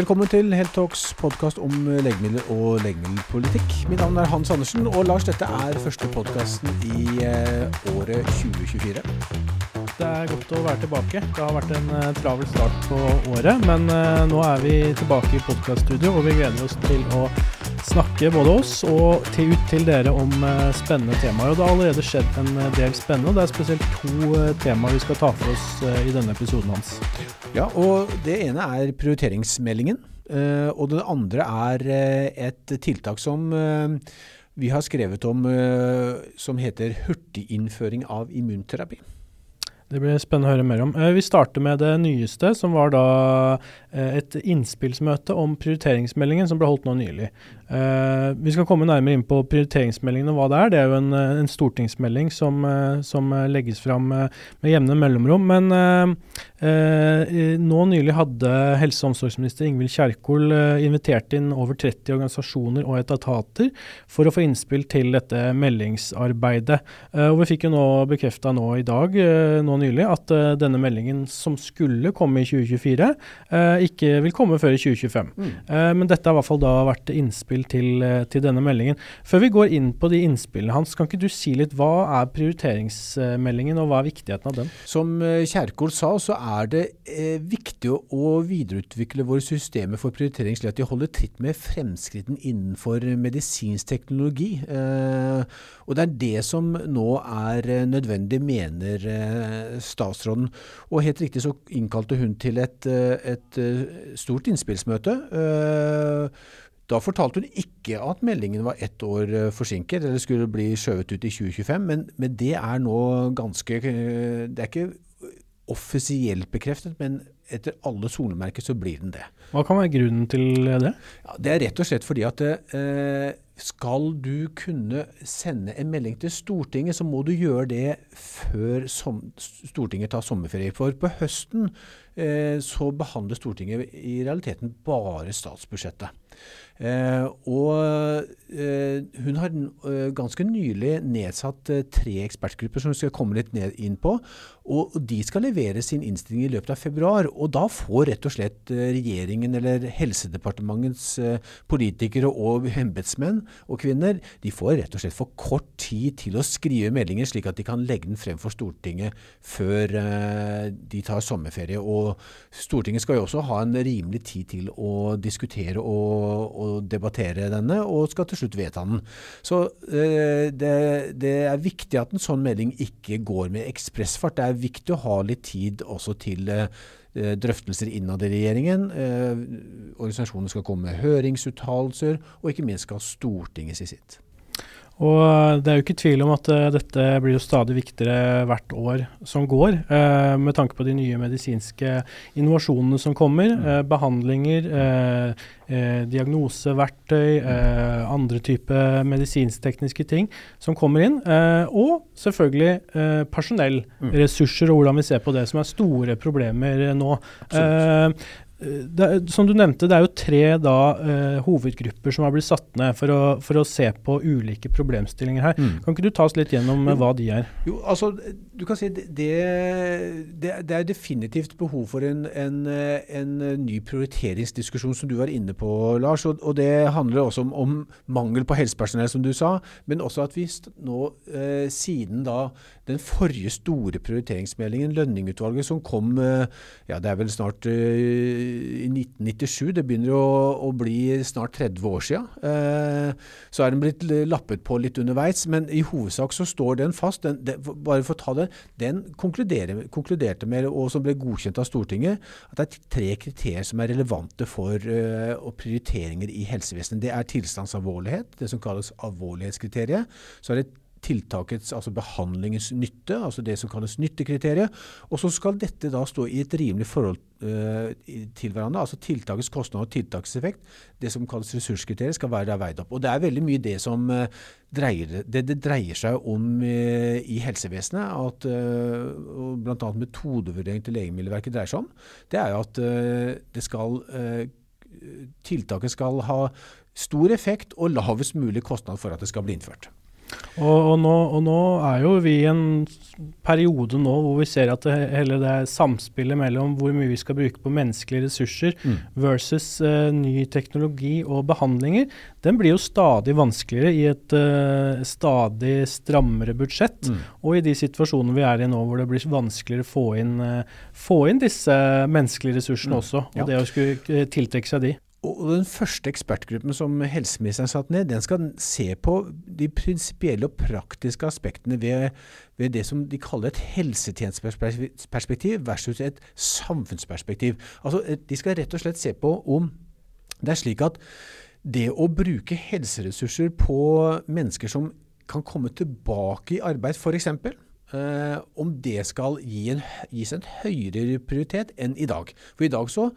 Velkommen til Heltalks podkast om legemidler og legemiddelpolitikk. Mitt navn er Hans Andersen, og Lars, dette er første podkasten i eh, året 2024. Det er godt å være tilbake. Det har vært en uh, travel start på året, men uh, nå er vi tilbake i podkaststudio, og vi gleder oss til å snakke både oss og til, ut til dere om uh, spennende temaer. Og det har allerede skjedd en del spennende, og det er spesielt to temaer vi skal ta for oss i denne episoden hans. Ja, og det ene er prioriteringsmeldingen. Og det andre er et tiltak som vi har skrevet om som heter hurtiginnføring av immunterapi. Det blir spennende å høre mer om. Vi starter med det nyeste, som var da et innspillsmøte om prioriteringsmeldingen som ble holdt nå nylig. Uh, vi skal komme nærmere inn på prioriteringsmeldingen og hva det er. Det er jo en, eh, en stortingsmelding som, som, legges fram med jevne mellomrom. Men nå nylig hadde helse- og omsorgsminister Ingvild Kjerkol invitert inn over 30 organisasjoner og etater for å få innspill til dette meldingsarbeidet. og Vi fikk jo nå bekrefta nå i dag nå nylig at denne meldingen som skulle komme i 2024, ikke vil komme før i 2025. Mm. men dette har i hvert fall da vært innspill til, eh, til, denne meldingen. Før vi går inn på de innspillene, Hans, kan ikke du si litt hva er prioriteringsmeldingen, og hva er viktigheten av den? Som eh, Kjerkol sa, så er det eh, viktig å, videreutvikle våre systemer for prioritering slik at de holder tritt med fremskritten innenfor medisinsk teknologi. Eh, og det er det som nå er eh, nødvendig, mener eh, statsråden. Og helt riktig så innkalte hun til et, et stort innspillsmøte. Da fortalte hun ikke at meldingen var ett år eh, forsinket, eller skulle bli skjøvet ut i 2025, men, men det er nå ganske eh, Det er ikke offisielt bekreftet, men etter alle solemerker så blir den det. Hva kan være grunnen til det? Ja, det er rett og slett fordi at eh, skal du kunne sende en melding til Stortinget, så må du gjøre det før Stortinget tar sommerferie. For på høsten eh, så behandler Stortinget i realiteten bare statsbudsjettet. Eh, og eh, hun har eh, ganske nylig nedsatt tre ekspertgrupper som hun skal komme litt inn på. Og, de skal levere sin innstilling i løpet av februar. Og da får rett og slett regjeringen eller Helsedepartementets politikere og embetsmenn og -kvinner de får rett og slett for kort tid til å skrive meldinger, slik at de kan legge den frem for Stortinget før de tar sommerferie. Og Stortinget skal jo også ha en rimelig tid til å diskutere og, og debattere denne, og skal til slutt vedta den. Så eh, det, det, er viktig at en sånn melding ikke går med ekspressfart. Det er viktig å ha litt tid også til eh, drøftelser innad i regjeringen. Eh, organisasjonene skal komme med høringsuttalelser, og ikke minst skal Stortinget si sitt. Og Det er jo ikke tvil om at uh, dette blir jo stadig viktigere hvert år som går, uh, med tanke på de nye medisinske innovasjonene som kommer. Uh, behandlinger, diagnoseverktøy, andre typer medisinsktekniske ting som kommer inn. og selvfølgelig personell, mm. ressurser og hvordan vi ser på det, som er store problemer nå. Det, som du nevnte, det er jo tre da, uh, hovedgrupper som har blitt satt ned for å, for å se på ulike problemstillinger her. Mm. Kan ikke du ta oss litt gjennom jo, hva de er? Jo, altså, du kan si det, det, det er definitivt behov for en, en, en, ny prioriteringsdiskusjon, som du var inne på, Lars. Og, og det handler også om, om, mangel på helsepersonell, som du sa. Men også at vi nå, uh, siden da den forrige store prioriteringsmeldingen, Lønningutvalget, som kom uh, ja, det er vel snart i 1997. Det begynner å, å bli snart 30 år siden. Eh, så er den blitt lappet på litt underveis, men i hovedsak så står den fast. Den, den, bare for å ta det, den konkluderte med, og som ble godkjent av Stortinget, at det er tre kriterier som er relevante for uh, prioriteringer i helsevesenet. Det er tilstandsalvorlighet, det som kalles alvorlighetskriteriet. Så er det tiltakets, altså behandlingens nytte, altså det som kalles nyttekriteriet. Og så skal dette da stå i et rimelig forhold uh, til hverandre. Altså tiltakets kostnad og tiltakseffekt. Det som kalles ressurskriteriet, skal være veid opp. Og det er veldig mye det som uh, dreier, det, det, dreier seg om uh, i helsevesenet. at uh, Bl.a. metodevurdering til Legemiddelverket dreier seg om. Det er jo at det skal tiltaket skal ha stor effekt og lavest mulig kostnad for at det skal bli innført. Og, og, nå, og, nå, er jo vi i en periode nå hvor vi ser at det, hele det samspillet mellom hvor mye vi skal bruke på menneskelige ressurser mm. versus uh, ny teknologi og behandlinger, den blir jo stadig vanskeligere i et uh, stadig strammere budsjett. Mm. Og i de situasjonene vi er i nå hvor det blir vanskeligere å få inn, uh, få inn disse menneskelige ressursene mm. også, og ja. det å skulle tiltrekke seg de. Og Den første ekspertgruppen som helseministeren satte ned, den skal se på de prinsipielle og praktiske aspektene ved, ved, det som de kaller et helsetjenesteperspektiv versus et samfunnsperspektiv. Altså, De skal rett og slett se på om det er slik at det å bruke helseressurser på mennesker som kan komme tilbake i arbeid, f.eks., eh, om det skal gi en, gis en høyere prioritet enn i dag. For i dag så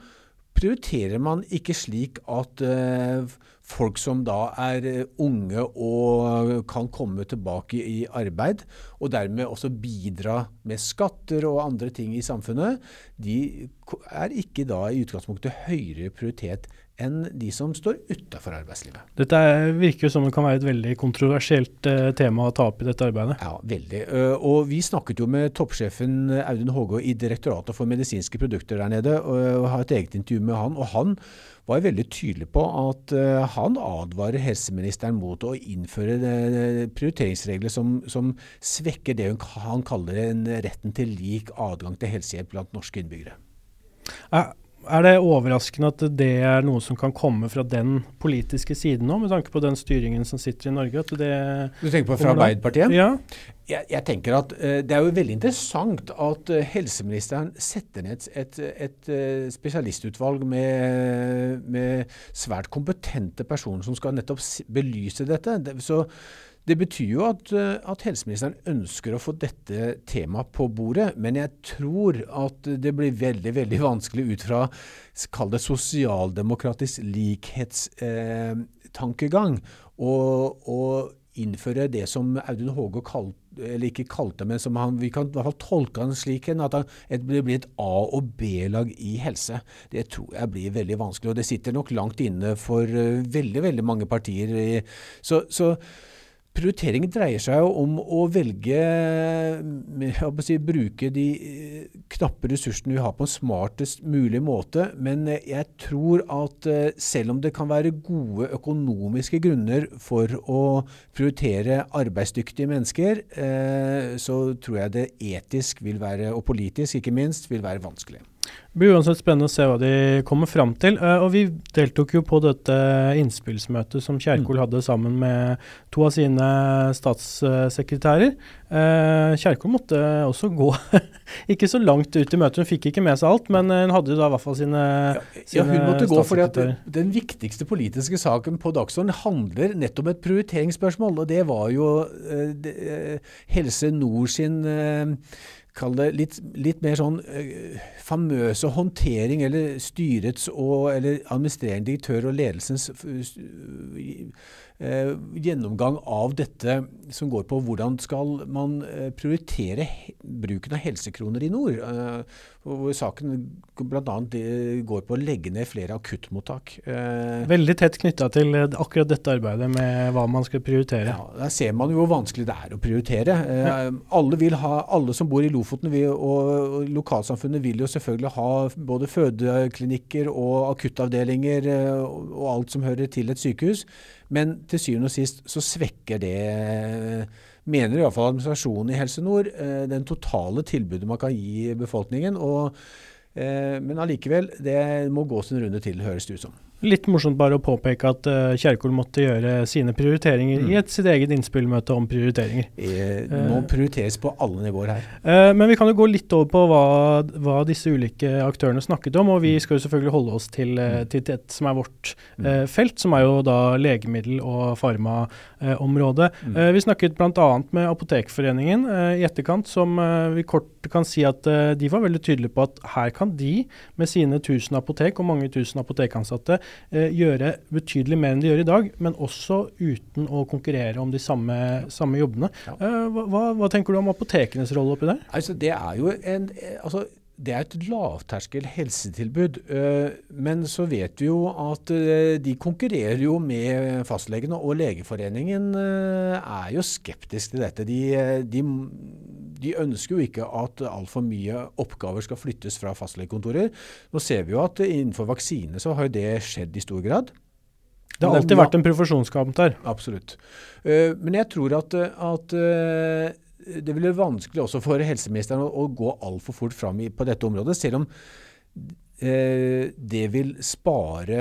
prioriterer man ikke slik at uh, folk som da er uh, unge og kan komme tilbake i arbeid, og dermed også bidra med skatter og andre ting i samfunnet, de er ikke da i utgangspunktet høyere prioritet enn de som står utafor arbeidslivet. Dette virker som det kan være et veldig kontroversielt uh, tema å ta opp i dette arbeidet. Ja, veldig. Uh, og vi snakket jo med toppsjefen Audun Hågå i Direktoratet for medisinske produkter der nede, og, har et eget intervju med han. og han var veldig tydelig på at han advarer helseministeren mot å innføre prioriteringsregler som, som, svekker det han kaller en retten til lik adgang til helsehjelp blant norske innbyggere. Er det overraskende at det er noe som kan komme fra den politiske siden nå, med tanke på den styringen som sitter i Norge? du tenker på fra Arbeiderpartiet? Ja. Jeg, jeg, tenker at uh, Det er jo veldig interessant at uh, helseministeren setter ned et, et, et uh, spesialistutvalg med, med, svært kompetente personer som skal nettopp belyse dette. Det, så det betyr jo at, eh, at, helseministeren ønsker å få dette temaet på bordet, men jeg tror at det blir veldig veldig vanskelig ut fra kall det sosialdemokratisk likhetstankegang eh, å innføre det som Audun Håge kalte eller ikke kalte, men som han, vi kan i hvert fall tolke han slik at det blir et A- og B-lag i helse. Det tror jeg blir veldig vanskelig, og det sitter nok langt inne for uh, veldig veldig mange partier. Så, så Prioritering dreier seg jo om å velge å si, Bruke de eh, knappe ressursene vi har på en smartest mulig måte. Men eh, jeg tror at eh, selv om det kan være gode økonomiske grunner for å prioritere arbeidsdyktige mennesker, så tror jeg det etisk vil være, og politisk ikke minst, vil være vanskelig. Det blir uansett spennende å se hva de kommer fram til. Uh, og Vi deltok jo på dette innspillsmøtet som Kjerkol mm. hadde sammen med to av sine statssekretærer. Uh, Kjerkol måtte også gå ikke så langt ut i møtet. Hun fikk ikke med seg alt, men hun hadde da i hvert fall sine, ja, ja, hun måtte gå fordi at Den viktigste politiske saken på dagsordenen handler nettopp om et prioriteringsspørsmål. og Det var jo det, Helse Nord sin kall det litt, litt, mer sånn uh, famøse håndtering, eller styrets og eller administrerende direktør og ledelsens uh, gjennomgang av dette som går på hvordan skal man prioritere bruken av helsekroner i nord hvor saken bl.a. går på å legge ned flere akuttmottak. Eh, Veldig tett knytta til akkurat dette arbeidet med hva man skal prioritere. Ja, Der ser man jo hvor vanskelig det er å prioritere. Eh, ja. alle, ha, alle som bor i Lofoten vil, og lokalsamfunnet vil jo selvfølgelig ha både fødeklinikker og akuttavdelinger eh, og alt som hører til et sykehus. Men til syvende og sist så svekker det mener iallfall administrasjonen i Helse Nord, eh, den totale tilbudet man kan gi befolkningen. Og, eh, men allikevel, det må gå sin runde til, høres det ut som. Litt morsomt bare å påpeke at uh, Kjerkol måtte gjøre sine prioriteringer mm. i et sitt eget innspillmøte om prioriteringer. Det må prioriteres på alle nivåer her. Men vi kan jo gå litt over på hva, hva, disse ulike aktørene snakket om. Og vi skal jo selvfølgelig holde oss til, uh, til et som er vårt uh, felt, som er jo da legemiddel- og farmaområdet. Mm. vi snakket bl.a. med Apotekforeningen i etterkant, som vi kort kan si at de var veldig tydelige på at her kan de med sine tusen apotek og mange tusen apotekansatte eh, gjøre betydelig mer enn de gjør i dag, men også uten å konkurrere om de samme, samme jobbene. Eh, hva, hva, tenker du om apotekenes rolle oppi der? Altså, det er jo en, altså, det er et lavterskel helsetilbud. Eh, men så vet vi jo at eh, de konkurrerer jo med fastlegene, og Legeforeningen eh, er jo skeptisk til dette. De, de, de ønsker jo ikke at altfor mye oppgaver skal flyttes fra fastlegekontorer. Nå ser vi jo at innenfor vaksine så har det skjedd i stor grad. Det har alltid vært en profesjonskamp der. Absolutt. Men jeg tror at, at det blir vanskelig også for helseministeren å, å gå altfor fort fram i, på dette området, selv om eh, det vil spare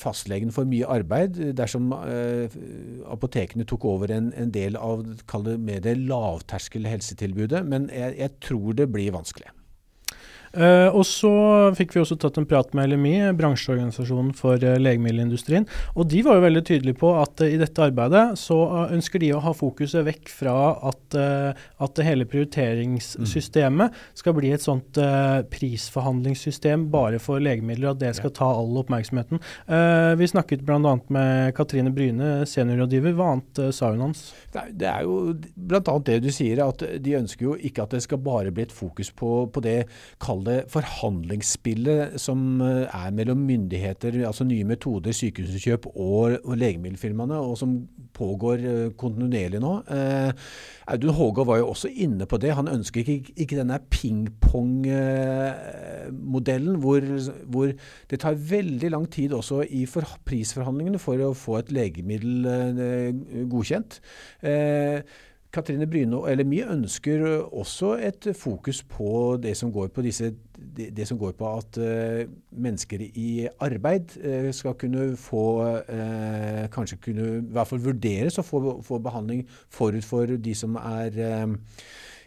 fastlegen for mye arbeid dersom eh, apotekene tok over en, en del av det, det lavterskel helsetilbudet. Men jeg, jeg tror det blir vanskelig. Uh, og så fikk vi også tatt en prat med LMI, bransjeorganisasjonen for uh, legemiddelindustrien. Og de var jo veldig tydelige på at uh, i dette arbeidet så ønsker de å ha fokuset vekk fra at, at hele prioriteringssystemet mm. skal bli et sånt prisforhandlingssystem bare for legemidler, at det skal ta all oppmerksomheten. vi snakket bl.a. med Katrine Bryne, seniorrådgiver. Hva annet sa hun hans? Det er jo bl.a. det du sier, at de ønsker jo ikke at det skal bare bli et fokus på, på det kall kall forhandlingsspillet som eh, er mellom myndigheter, altså nye metoder, sykehuskjøp og, og legemiddelfirmaene, og som pågår eh, kontinuerlig nå. Eh, Audun Håga var jo også inne på det. Han ønsker ikke, ikke denne pingpong-modellen hvor, hvor, det tar veldig lang tid også i for, prisforhandlingene for å få et legemiddel godkjent. Eh, Katrine Bryne eller mye, ønsker også et fokus på det som går på, disse, det, som går på at uh, mennesker i arbeid uh, skal kunne få Kanskje kunne i hvert fall vurderes å få, få behandling forut for de som er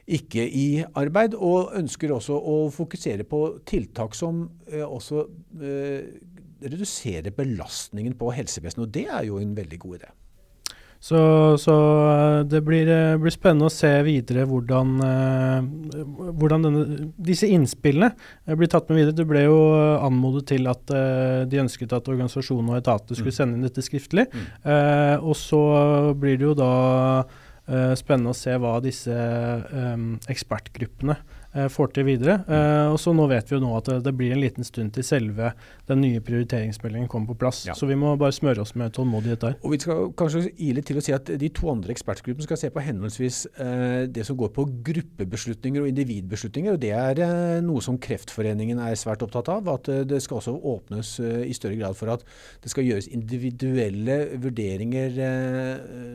ikke i arbeid, og ønsker også å fokusere på tiltak som også reduserer belastningen på helsevesenet. Og det er jo en veldig god idé. Så, så, eh, det blir, eh, blir, spennende å se videre hvordan, eh, hvordan denne, disse innspillene blir tatt med videre. Det ble jo anmodet til at de ønsket at organisasjonen og etater skulle mm. sende inn dette skriftlig. Mm. Eh, og så blir det jo da eh, spennende å se hva disse eh, ekspertgruppene får til videre. Uh, og så Nå vet vi jo nå at det, blir en liten stund til selve den nye prioriteringsmeldingen kommer på plass. Ja. Så vi må bare smøre oss med tålmodighet der. Og Vi skal kanskje ile til å si at De to andre ekspertgruppene skal se på henholdsvis uh, det som går på gruppebeslutninger og individbeslutninger. og Det er noe som Kreftforeningen er svært opptatt av. At det skal også åpnes i større grad for at det skal gjøres individuelle vurderinger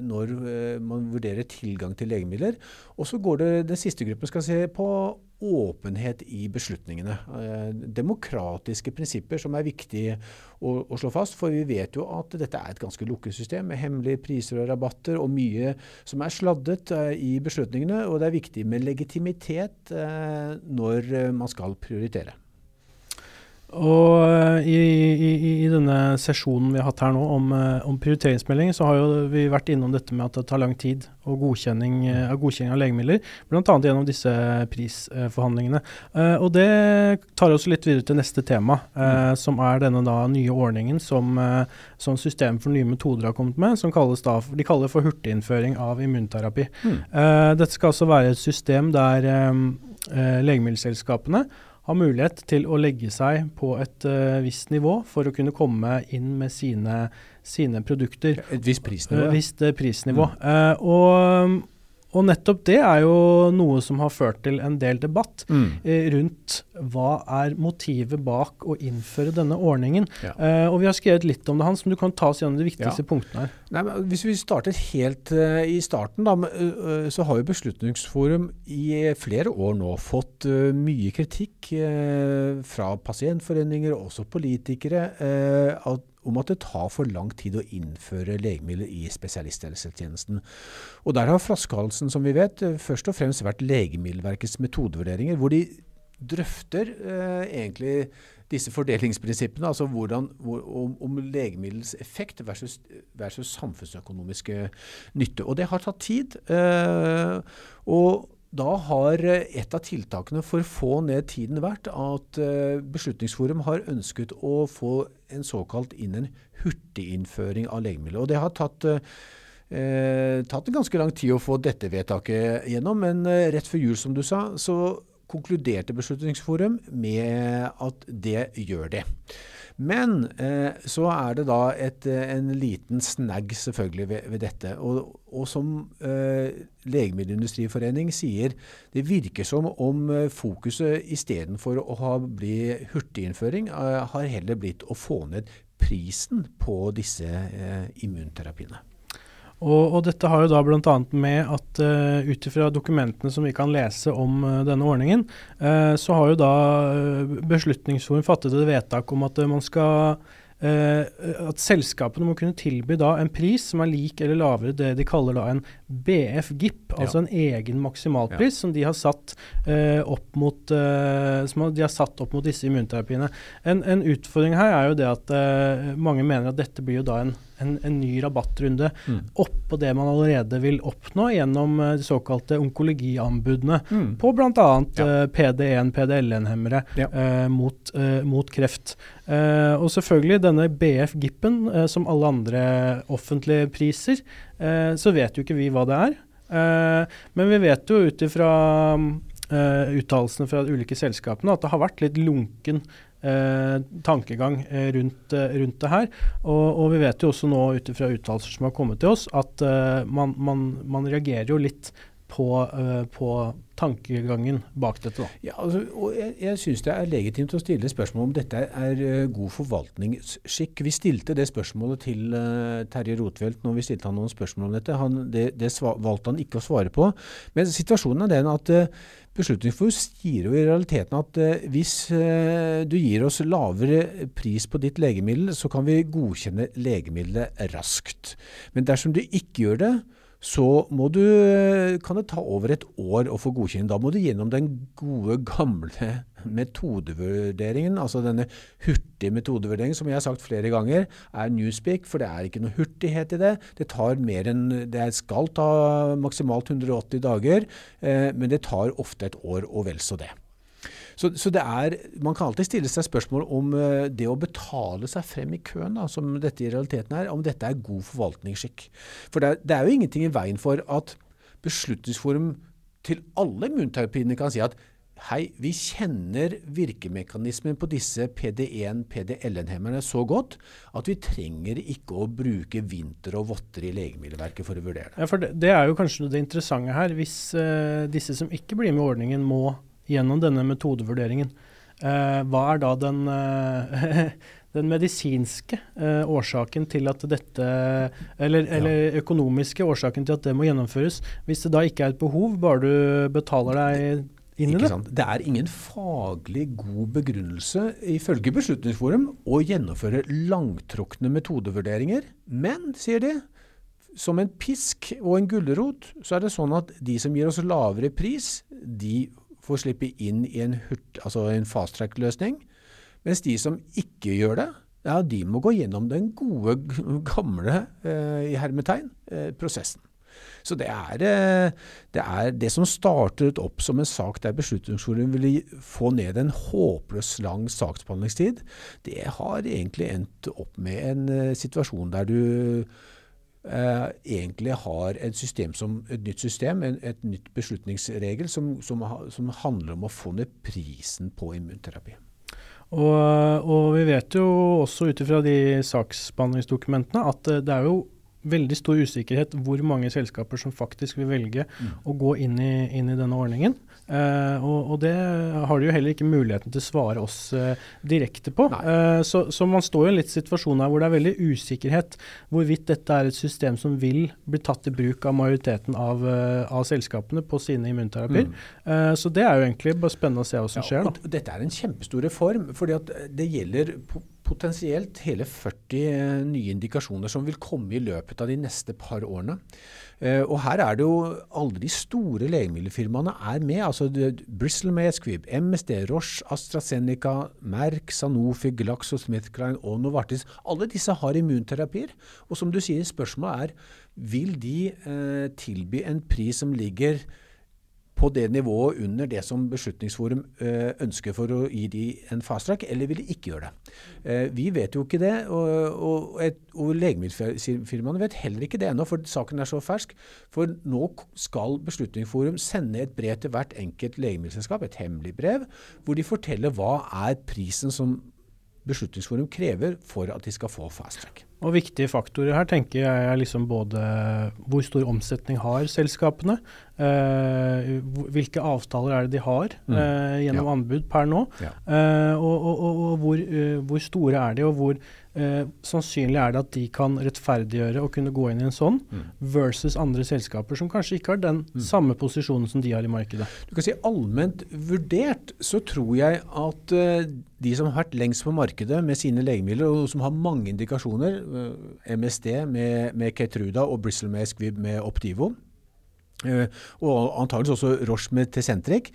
når man vurderer tilgang til legemidler. Og så går det, Den siste gruppen skal se på åpenhet i beslutningene. Eh, demokratiske prinsipper som er viktig å, å, slå fast. For vi vet jo at dette er et ganske lukket system med hemmelige priser og rabatter og mye som er sladdet eh, i beslutningene. Og det er viktig med legitimitet eh, når man skal prioritere. Og uh, i, i, i, denne sesjonen vi har hatt her nå om, uh, om, prioriteringsmelding, så har jo vi vært innom dette med at det tar lang tid og godkjenning, uh, godkjenning av legemidler. Bl.a. gjennom disse prisforhandlingene. og det tar oss litt videre til neste tema, mm. som er denne da nye ordningen som, som Systemet for nye metoder har kommet med, som da, de kaller for hurtiginnføring av immunterapi. Mm. dette skal altså være et system der legemiddelselskapene har mulighet til å legge seg på et uh, visst nivå for å kunne komme inn med sine, sine produkter. Et visst prisnivå? Et visst uh, prisnivå. Mm. Uh, og og nettopp det er jo noe som har ført til en del debatt mm. eh, rundt hva er motivet bak å innføre denne ordningen. Ja. Eh, og Vi har skrevet litt om det, Hans, men du kan ta oss gjennom de viktigste ja. punktene her. Nei, hvis vi starter helt uh, i starten, da, uh, så har jo Beslutningsforum i flere år nå fått uh, mye kritikk fra pasientforeninger og også politikere. at om at det tar for lang tid å innføre legemidler i spesialisthelsetjenesten. Og Der har flaskehalsen, som vi vet, først og fremst vært Legemiddelverkets metodevurderinger, hvor de drøfter eh, egentlig disse fordelingsprinsippene, altså hvordan, hvor, om, om, legemiddelets effekt versus, versus, samfunnsøkonomiske nytte. Og det har tatt tid. Eh, og da har eh, et av tiltakene for å få ned tiden vært at uh, Beslutningsforum har ønsket å få en såkalt inn en hurtiginnføring av legemidler. Og det har tatt, eh, tatt en ganske lang tid å få dette vedtaket gjennom, men uh, rett før jul, som du sa, så konkluderte Beslutningsforum med at det gjør det. Men eh, så er det da et, eh, en liten snagg selvfølgelig ved, ved dette. Og, og som eh, Legemiddelindustriforening sier, det virker som om eh, fokuset istedenfor å ha bli hurtiginnføring, eh, har heller blitt å få ned prisen på disse eh, immunterapiene. Og, og, dette har jo da bl.a. med at uh, ut ifra dokumentene som vi kan lese om uh, denne ordningen, uh, så har jo da Beslutningsforum fattet et vedtak om at man skal at selskapene må kunne tilby da en pris som er lik eller lavere det de kaller da en BF-GIP, altså en egen maksimalpris ja. som de har satt opp mot som de har satt opp mot disse immunterapiene. En, en utfordring her er jo det at mange mener at dette blir jo da en en, en ny rabattrunde mm. oppå det man allerede vil oppnå gjennom uh, de såkalte onkologianbudene mm. på bl.a. Ja. Uh, PD1, PDLN-hemmere ja. uh, mot, uh, mot, kreft. og selvfølgelig denne BF-gippen, som alle andre offentlige priser, så vet jo ikke vi hva det er. men vi vet jo ut ifra uh, uttalelsene fra de ulike selskapene at det har vært litt lunken eh, tankegang eh, rundt, eh, rundt, det her. Og, og, vi vet jo også nå ut ifra uttalelser som har kommet til oss, at eh, man, man, man, reagerer jo litt på, uh, på, tankegangen bak dette. Da. Ja, altså, og Jeg, jeg syns det er legitimt å stille spørsmål om dette er uh, god forvaltningsskikk. Vi stilte det spørsmålet til uh, Terje Rotveldt når vi stilte han noen spørsmål om dette. Han, det, det valgte han ikke å svare på. Men situasjonen er den at Beslutningsforum sier jo i realiteten at hvis du gir oss lavere pris på ditt legemiddel, så kan vi godkjenne legemiddelet raskt. Men dersom du ikke gjør det, så du, kan det ta over et år å få godkjenning. Da må du gjennom den gode, gamle metodevurderingen, altså denne hurtige metodevurderingen, som jeg har sagt flere ganger, er newspeak, for det er ikke noe hurtighet i det. Det enn, det skal ta maksimalt 180 dager, eh, men det tar ofte et år og vel så det. Så, så, er, Man kan alltid stille seg spørsmål om uh, det å betale seg frem i køen, da, som dette i realiteten er, om dette er god forvaltningsskikk. For det er, det er jo ingenting i veien for at Beslutningsforum til alle immunterapiene kan si at hei, vi kjenner virkemekanismen på disse PD1, PDL-hemmerne så godt at vi trenger ikke å bruke vinter og votter i Legemiddelverket for å vurdere det. Ja, for det, det er jo kanskje det interessante her. Hvis uh, disse som ikke blir med i ordningen må gjennom denne metodevurderingen. Eh, hva er da den, eh, den medisinske eh, årsaken til at dette eller, eller, økonomiske årsaken til at det må gjennomføres, hvis det da ikke er et behov, bare du betaler deg inn i det? Det er ingen faglig god begrunnelse, ifølge Beslutningsforum, å gjennomføre langtrukne metodevurderinger. Men, sier de, som en pisk og en gulrot, så er det sånn at de som gir oss lavere pris, de får slippe inn i en, altså en fast track-løsning. Mens de som ikke gjør det, ja, de må gå gjennom den gode, gamle eh, i hermetegn, eh, prosessen. Så det er, eh, det er, det som startet opp som en sak der Beslutningsforum ville få ned en håpløs lang saksbehandlingstid, det har egentlig endt opp med en uh, situasjon der du eh, egentlig har et, system som, et nytt system, en, et nytt beslutningsregel, som, som, som, handler om å få ned prisen på immunterapi. Og, og vi vet jo også ut ifra de saksbehandlingsdokumentene at det er jo veldig stor usikkerhet hvor mange selskaper som faktisk vil velge mm. å gå inn i, inn i denne ordningen. Uh, og, og, det har de jo heller ikke muligheten til å svare oss uh, direkte på. Uh, så, så, man står i en litt situasjon her hvor det er veldig usikkerhet hvorvidt dette er et system som vil bli tatt i bruk av majoriteten av, av selskapene på sine immunterapier. Mm. så det er jo egentlig bare spennende å se hva som ja, skjer. Da. Dette er en kjempestor reform, fordi at det gjelder potensielt hele 40 nye indikasjoner som vil komme i løpet av de neste par årene. Uh, og her er det jo alle de store legemiddelfirmaene er med. altså Bristol Squibb, MSD, Roche, AstraZeneca, Merck, Sanofi, GlaxoSmithKline og Novartis. Alle disse har immunterapier. Og som du sier, spørsmålet er vil de eh, tilby en pris som ligger på det nivået under det som Beslutningsforum eh, ønsker for å gi de en fast track, eller vil de ikke gjøre det? Eh, vi vet jo ikke det, og, og, og legemiddelfirmaene vet heller ikke det ennå, for saken er så fersk. For nå skal Beslutningsforum sende et brev til hvert enkelt legemiddelselskap, et hemmelig brev, hvor de forteller hva er prisen som Beslutningsforum krever for at de skal få fast track. Og Viktige faktorer her tenker jeg er liksom både hvor stor omsetning har selskapene, eh, hvilke avtaler er det de har mm. eh, gjennom ja. anbud per nå, ja. Uh, og, og, og, og hvor, uh, hvor, store er de, og hvor sannsynlig er det at de kan rettferdiggjøre å kunne gå inn i en sånn, mm. versus andre selskaper som kanskje ikke har den mm. samme posisjonen som de har i markedet. Du kan si Allment vurdert så tror jeg at uh, de som har vært lengst på markedet med sine legemidler, og som har mange indikasjoner, uh, MSD med, med Ketruda og Bristol med Squibb med Optivo, Uh, og antakeligvis også Roche med Tecentric,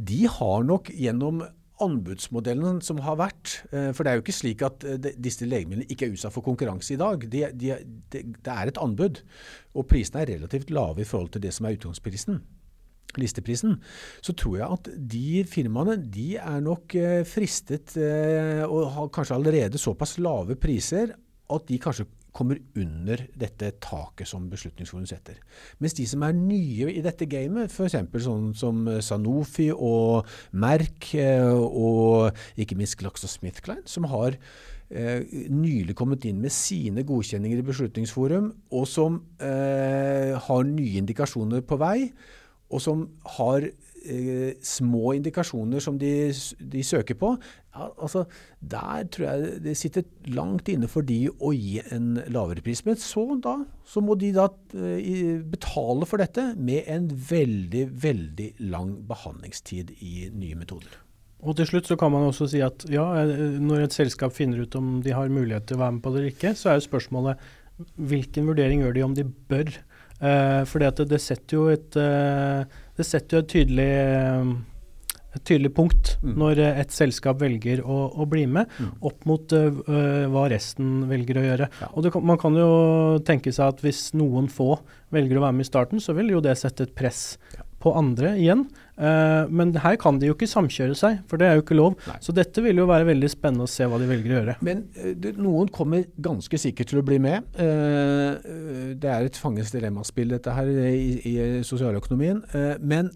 de har nok gjennom anbudsmodellen som har vært. Eh, for det er jo ikke slik at eh, disse legemidlene ikke er utsatt for konkurranse i dag. De, de, de, det er et anbud, og prisene er relativt lave i forhold til det som er utgangsprisen. Listeprisen, så tror jeg at de firmaene de er nok eh, fristet og har kanskje allerede såpass lave priser at de kanskje kommer under dette taket som Beslutningsforum setter. Mens de som er nye i dette gamet, f.eks. sånn som Sanofi og Merck eh, og ikke minst GlaxoSmithKline, som har eh, nylig kommet inn med sine godkjenninger i Beslutningsforum, og som eh, har nye indikasjoner på vei, og som har eh, små indikasjoner som de, de søker på, ja, altså, der tror jeg det sitter langt inne for de å gi en lavere pris. Men så, da, så må de da eh, betale for dette med en veldig, veldig lang behandlingstid i nye metoder. Og til slutt så kan man også si at ja, eh, når et selskap finner ut om de har mulighet til å være med på det eller ikke, så er jo spørsmålet hvilken vurdering gjør de om de bør? Uh, for det, det, setter jo et, uh, det setter jo et tydelig, et tydelig punkt mm. når et selskap velger å, å bli med, mm. opp mot uh, hva resten velger å gjøre. Ja. Og det, Man kan jo tenke seg at hvis noen få velger å være med i starten, så vil jo det sette et press ja. På andre igjen. Uh, men her kan de jo ikke samkjøre seg, for det er jo ikke lov. Nei. Så dette vil jo være veldig spennende å se hva de velger å gjøre. Men uh, det, noen kommer ganske sikkert til å bli med. Uh, det er et fangens dilemmaspill dette her i, i sosialøkonomien. men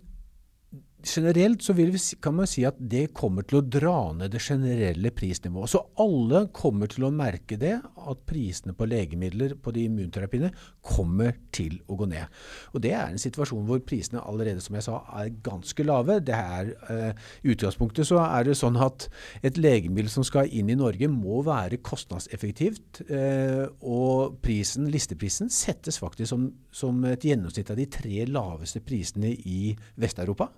generelt så vi, kan man si at det kommer til å dra ned det generelle prisnivået. Så alle kommer til å merke det, at prisene på legemidler på de immunterapiene kommer til å gå ned. Og Det er en situasjon hvor prisene allerede som jeg sa, er ganske lave. Det er, uh, I utgangspunktet så er det sånn at et legemiddel som skal inn i Norge må være kostnadseffektivt. Uh, og prisen, listeprisen settes faktisk som, som et gjennomsnitt av de tre laveste prisene i Vest-Europa.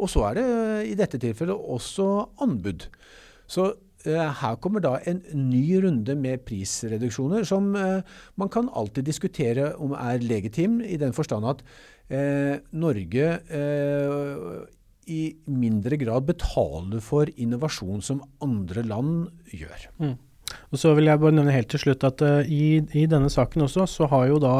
Og så er det eh, i dette tilfellet også anbud. Så eh, her kommer da en ny runde med prisreduksjoner, som eh, man kan alltid diskutere om er legitim, i den forstand at eh, Norge i mindre grad betaler for innovasjon som andre land gjør. Mm. Og så vil jeg bare nevne helt til slutt at i, i, denne saken også, så har jo da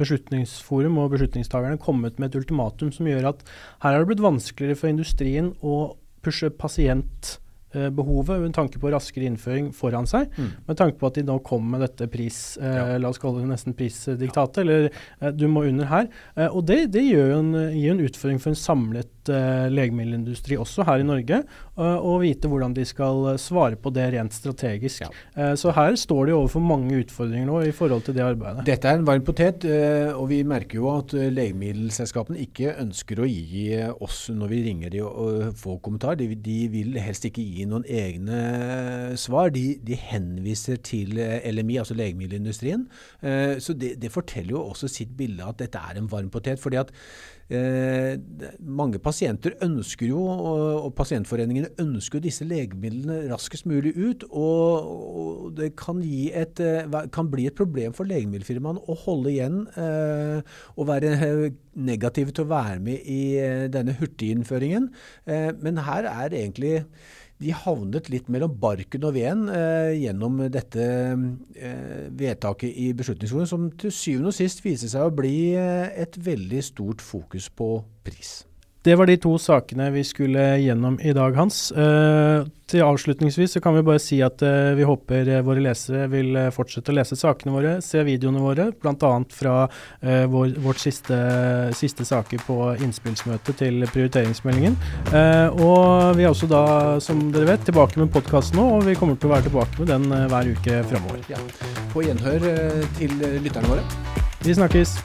beslutningsforum og beslutningstagerne kommet med et ultimatum som gjør at her har det blitt vanskeligere for industrien å pushe pasient Eh, behovet med tanke på raskere innføring foran seg, mm. med tanke på at de nå kommer med dette pris, eh, la oss kalle det nesten prisdiktatet, ja. eller eh, du må under her. Eh, og det, det gir jo en, gir en utfordring for en samlet eh, legemiddelindustri også her i Norge, å vite hvordan de skal svare på det rent strategisk. Ja. så her står de overfor mange utfordringer nå i forhold til det arbeidet. Dette er en varm potet, og vi merker jo at legemiddelselskapene ikke ønsker å gi oss når vi ringer de og får kommentar. De, de vil helst ikke gi noen egne svar. De, de henviser til eh, LMI, altså legemiddelindustrien. Eh, så det, det, forteller jo også sitt bilde at dette er en varm potet. fordi at Eh, mange pasienter ønsker jo, og, og pasientforeningene ønsker jo disse legemidlene raskest mulig ut. Og, og det kan, et, eh, kan, bli et problem for legemiddelfirmaene å holde igjen eh, og være negative til å være med i eh, denne hurtiginnføringen. Eh, men her er egentlig de havnet litt mellom barken og veden eh, gjennom dette eh, vedtaket i Beslutningsforum, som til syvende og sist viser seg å bli eh, et veldig stort fokus på pris. Det var de to sakene vi skulle gjennom i dag, Hans. Eh, til avslutningsvis så kan vi bare si at eh, vi håper eh, våre lesere vil eh, fortsette å lese sakene våre, se videoene våre, bl.a. fra eh, vår, vårt siste, siste, saker på innspillsmøtet til prioriteringsmeldingen. Eh, og vi er også da, som dere vet, tilbake med podkasten nå, og vi kommer til å være tilbake med den hver uke framover. Ja. På gjenhør til lytterne våre. Vi snakkes.